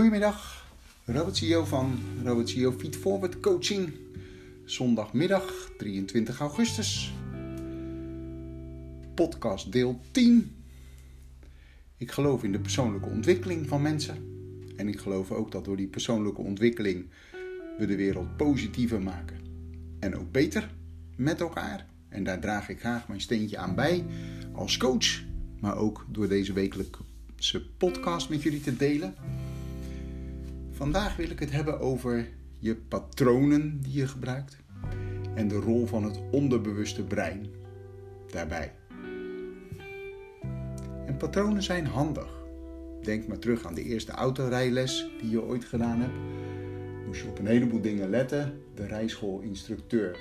Goedemiddag, Robert CEO van Robert CEO Feed Forward Coaching. Zondagmiddag 23 augustus. Podcast deel 10. Ik geloof in de persoonlijke ontwikkeling van mensen. En ik geloof ook dat door die persoonlijke ontwikkeling we de wereld positiever maken. En ook beter met elkaar. En daar draag ik graag mijn steentje aan bij als coach. Maar ook door deze wekelijkse podcast met jullie te delen. Vandaag wil ik het hebben over je patronen die je gebruikt en de rol van het onderbewuste brein daarbij. En patronen zijn handig. Denk maar terug aan de eerste autorijles die je ooit gedaan hebt. Moest je op een heleboel dingen letten. De rijschoolinstructeur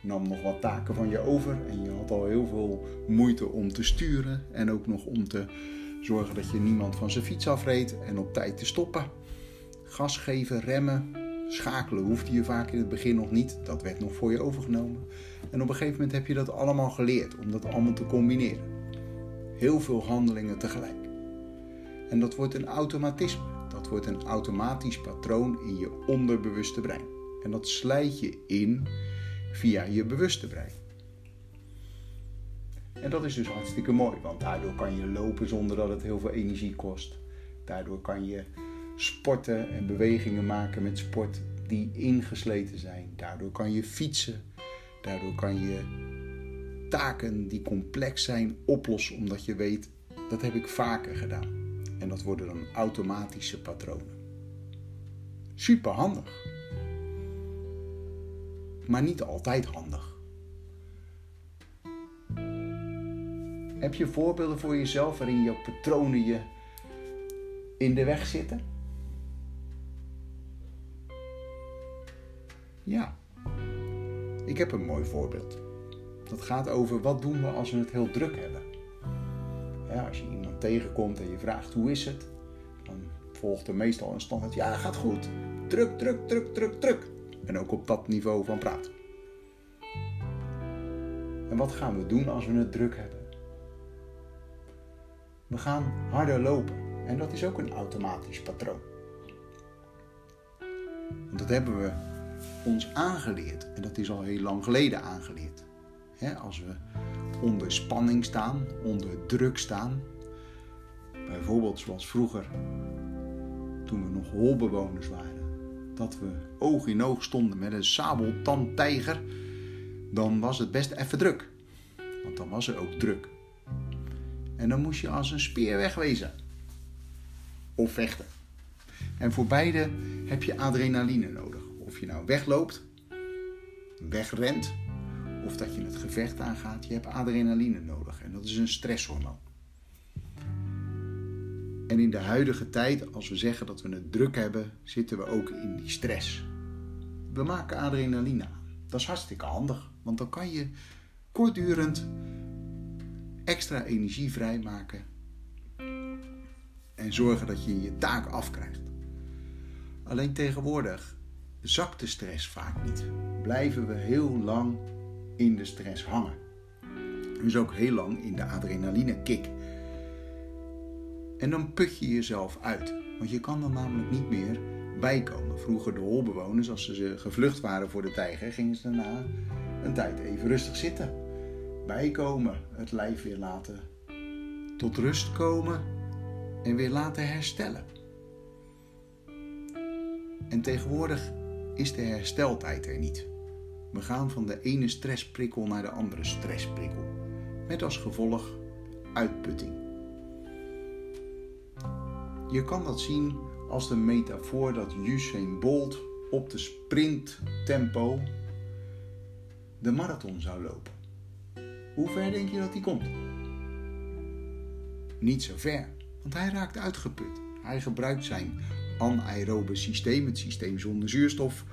nam nog wat taken van je over en je had al heel veel moeite om te sturen en ook nog om te zorgen dat je niemand van zijn fiets afreed en op tijd te stoppen. Gas geven, remmen, schakelen hoefde je vaak in het begin nog niet. Dat werd nog voor je overgenomen. En op een gegeven moment heb je dat allemaal geleerd om dat allemaal te combineren. Heel veel handelingen tegelijk. En dat wordt een automatisme. Dat wordt een automatisch patroon in je onderbewuste brein. En dat slijt je in via je bewuste brein. En dat is dus hartstikke mooi, want daardoor kan je lopen zonder dat het heel veel energie kost. Daardoor kan je sporten en bewegingen maken met sport die ingesleten zijn. Daardoor kan je fietsen. Daardoor kan je taken die complex zijn oplossen omdat je weet dat heb ik vaker gedaan. En dat worden dan automatische patronen. Super handig. Maar niet altijd handig. Heb je voorbeelden voor jezelf waarin jouw patronen je in de weg zitten? Ja, ik heb een mooi voorbeeld. Dat gaat over wat doen we als we het heel druk hebben. Ja, als je iemand tegenkomt en je vraagt hoe is het, dan volgt er meestal een standaard ja, gaat goed. Druk, druk, druk, druk, druk. En ook op dat niveau van praten. En wat gaan we doen als we het druk hebben? We gaan harder lopen. En dat is ook een automatisch patroon. Want dat hebben we ons aangeleerd. En dat is al heel lang geleden aangeleerd. als we onder spanning staan, onder druk staan. Bijvoorbeeld zoals vroeger, toen we nog holbewoners waren. Dat we oog in oog stonden met een sabeltandtijger. Dan was het best even druk. Want dan was er ook druk. En dan moest je als een speer wegwezen. Of vechten. En voor beide heb je adrenaline nodig. Of je nou wegloopt, wegrent, of dat je het gevecht aangaat, je hebt adrenaline nodig. En dat is een stresshormoon. En in de huidige tijd, als we zeggen dat we het druk hebben, zitten we ook in die stress. We maken adrenaline aan. Dat is hartstikke handig, want dan kan je kortdurend extra energie vrijmaken en zorgen dat je je taak afkrijgt. Alleen tegenwoordig zakt de stress vaak niet. Blijven we heel lang in de stress hangen. Dus ook heel lang in de adrenaline kick. En dan put je jezelf uit. Want je kan dan namelijk niet meer bijkomen. Vroeger de holbewoners, als ze gevlucht waren voor de tijger, gingen ze daarna een tijd even rustig zitten. Bijkomen, het lijf weer laten tot rust komen en weer laten herstellen. En tegenwoordig is de hersteltijd er niet. We gaan van de ene stressprikkel naar de andere stressprikkel, met als gevolg uitputting. Je kan dat zien als de metafoor dat Usain Bolt op de sprinttempo de marathon zou lopen. Hoe ver denk je dat hij komt? Niet zo ver, want hij raakt uitgeput. Hij gebruikt zijn anaerobe systeem, het systeem zonder zuurstof,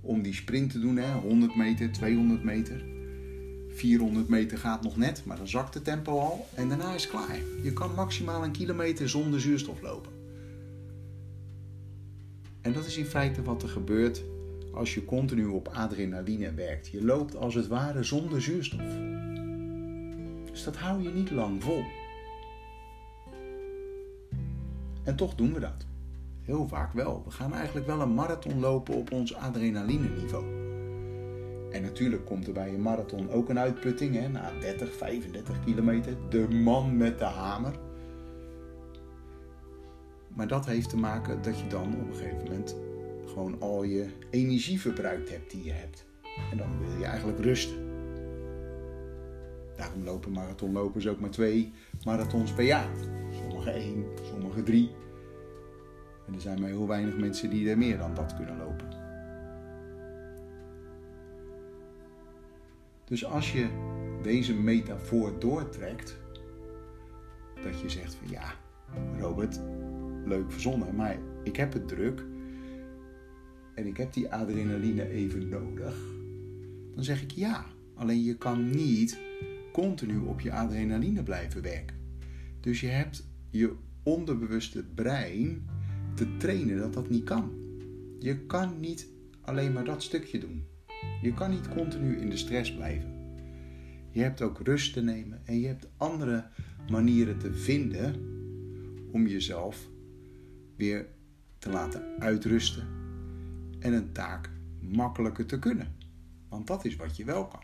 om die sprint te doen. Hè? 100 meter, 200 meter. 400 meter gaat nog net, maar dan zakt het tempo al en daarna is klaar. Je kan maximaal een kilometer zonder zuurstof lopen. En dat is in feite wat er gebeurt als je continu op adrenaline werkt. Je loopt als het ware zonder zuurstof. Dus dat hou je niet lang vol. En toch doen we dat. Heel vaak wel. We gaan eigenlijk wel een marathon lopen op ons adrenaline niveau. En natuurlijk komt er bij een marathon ook een uitputting. Hè? Na 30, 35 kilometer. De man met de hamer. Maar dat heeft te maken dat je dan op een gegeven moment gewoon al je energie verbruikt hebt die je hebt. En dan wil je eigenlijk rusten. Daarom lopen marathonlopers ook maar twee marathons per jaar. Sommige één, sommige drie. En er zijn maar heel weinig mensen die er meer dan dat kunnen lopen. Dus als je deze metafoor doortrekt, dat je zegt van ja, Robert, leuk verzonnen, maar ik heb het druk en ik heb die adrenaline even nodig, dan zeg ik ja. Alleen je kan niet continu op je adrenaline blijven werken. Dus je hebt je onderbewuste brein te trainen dat dat niet kan. Je kan niet alleen maar dat stukje doen. Je kan niet continu in de stress blijven. Je hebt ook rust te nemen en je hebt andere manieren te vinden om jezelf weer te laten uitrusten en een taak makkelijker te kunnen. Want dat is wat je wel kan.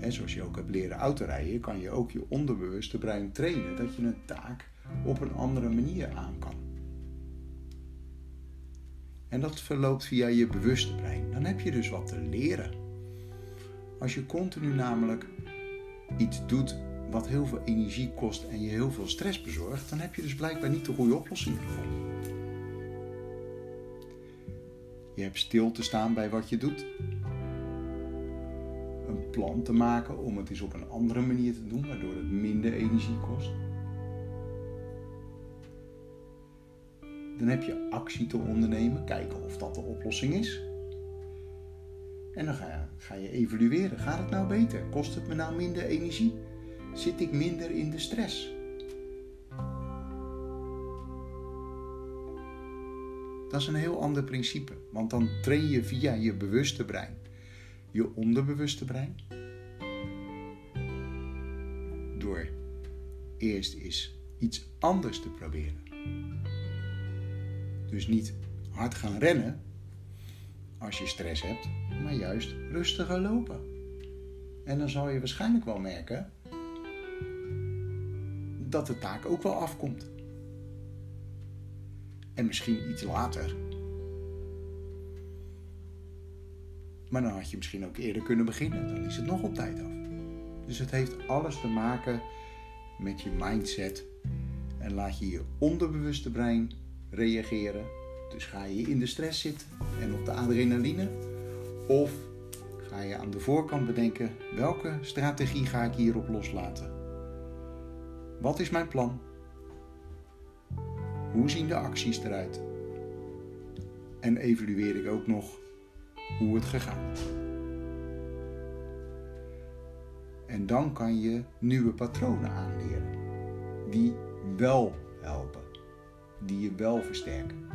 En zoals je ook hebt leren autorijden, kan je ook je onderbewuste brein trainen dat je een taak op een andere manier aan kan. En dat verloopt via je bewuste brein. Dan heb je dus wat te leren. Als je continu namelijk iets doet wat heel veel energie kost en je heel veel stress bezorgt, dan heb je dus blijkbaar niet de goede oplossing gevonden. Je hebt stil te staan bij wat je doet. Een plan te maken om het eens op een andere manier te doen, waardoor het minder energie kost. Dan heb je actie te ondernemen, kijken of dat de oplossing is. En dan ga je, ga je evalueren. Gaat het nou beter? Kost het me nou minder energie? Zit ik minder in de stress? Dat is een heel ander principe, want dan train je via je bewuste brein je onderbewuste brein. Door eerst eens iets anders te proberen. Dus niet hard gaan rennen als je stress hebt, maar juist rustiger lopen. En dan zal je waarschijnlijk wel merken dat de taak ook wel afkomt. En misschien iets later. Maar dan had je misschien ook eerder kunnen beginnen. Dan is het nog op tijd af. Dus het heeft alles te maken met je mindset. En laat je je onderbewuste brein reageren. Dus ga je in de stress zitten en op de adrenaline. Of ga je aan de voorkant bedenken welke strategie ga ik hierop loslaten. Wat is mijn plan? Hoe zien de acties eruit? En evalueer ik ook nog hoe het gegaan. En dan kan je nieuwe patronen aanleren die wel helpen, die je wel versterken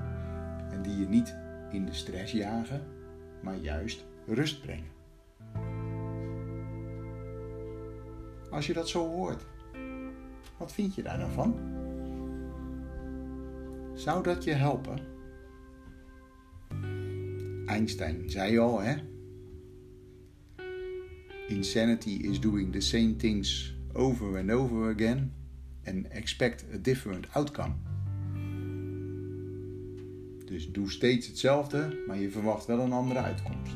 en die je niet in de stress jagen, maar juist rust brengen. Als je dat zo hoort, wat vind je daar dan van? Zou dat je helpen? Einstein zei al, hè? Insanity is doing the same things over and over again and expect a different outcome. Dus doe steeds hetzelfde, maar je verwacht wel een andere uitkomst.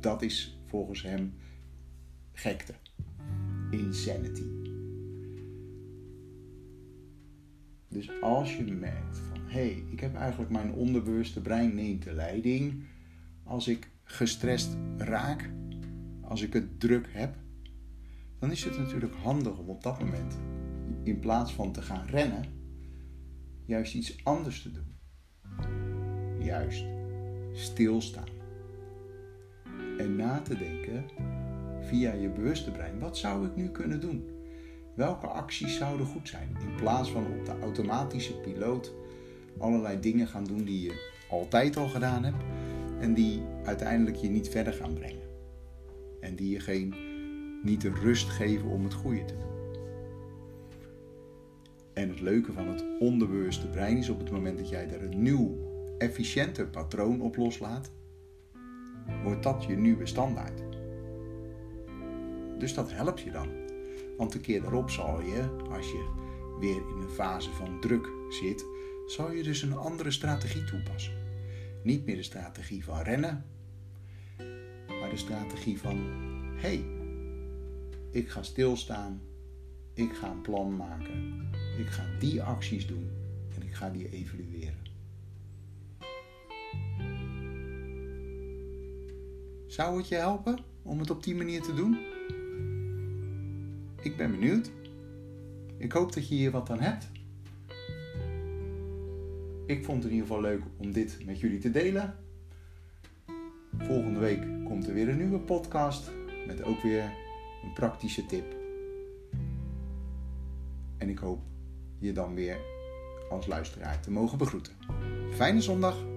Dat is volgens hem gekte. Insanity. Dus als je merkt van hé, hey, ik heb eigenlijk mijn onderbewuste brein neemt de leiding. Als ik gestrest raak, als ik het druk heb, dan is het natuurlijk handig om op dat moment, in plaats van te gaan rennen, juist iets anders te doen. Juist stilstaan. En na te denken via je bewuste brein, wat zou ik nu kunnen doen? Welke acties zouden goed zijn? In plaats van op de automatische piloot allerlei dingen gaan doen die je altijd al gedaan hebt en die uiteindelijk je niet verder gaan brengen. En die je geen, niet de rust geven om het goede te doen. En het leuke van het onderbewuste brein is op het moment dat jij er een nieuw, efficiënter patroon op loslaat, wordt dat je nieuwe standaard. Dus dat helpt je dan. Want een keer daarop zal je, als je weer in een fase van druk zit, zal je dus een andere strategie toepassen. Niet meer de strategie van rennen, maar de strategie van: hé, hey, ik ga stilstaan, ik ga een plan maken, ik ga die acties doen en ik ga die evalueren. Zou het je helpen om het op die manier te doen? Ik ben benieuwd. Ik hoop dat je hier wat aan hebt. Ik vond het in ieder geval leuk om dit met jullie te delen. Volgende week komt er weer een nieuwe podcast met ook weer een praktische tip. En ik hoop je dan weer als luisteraar te mogen begroeten. Fijne zondag!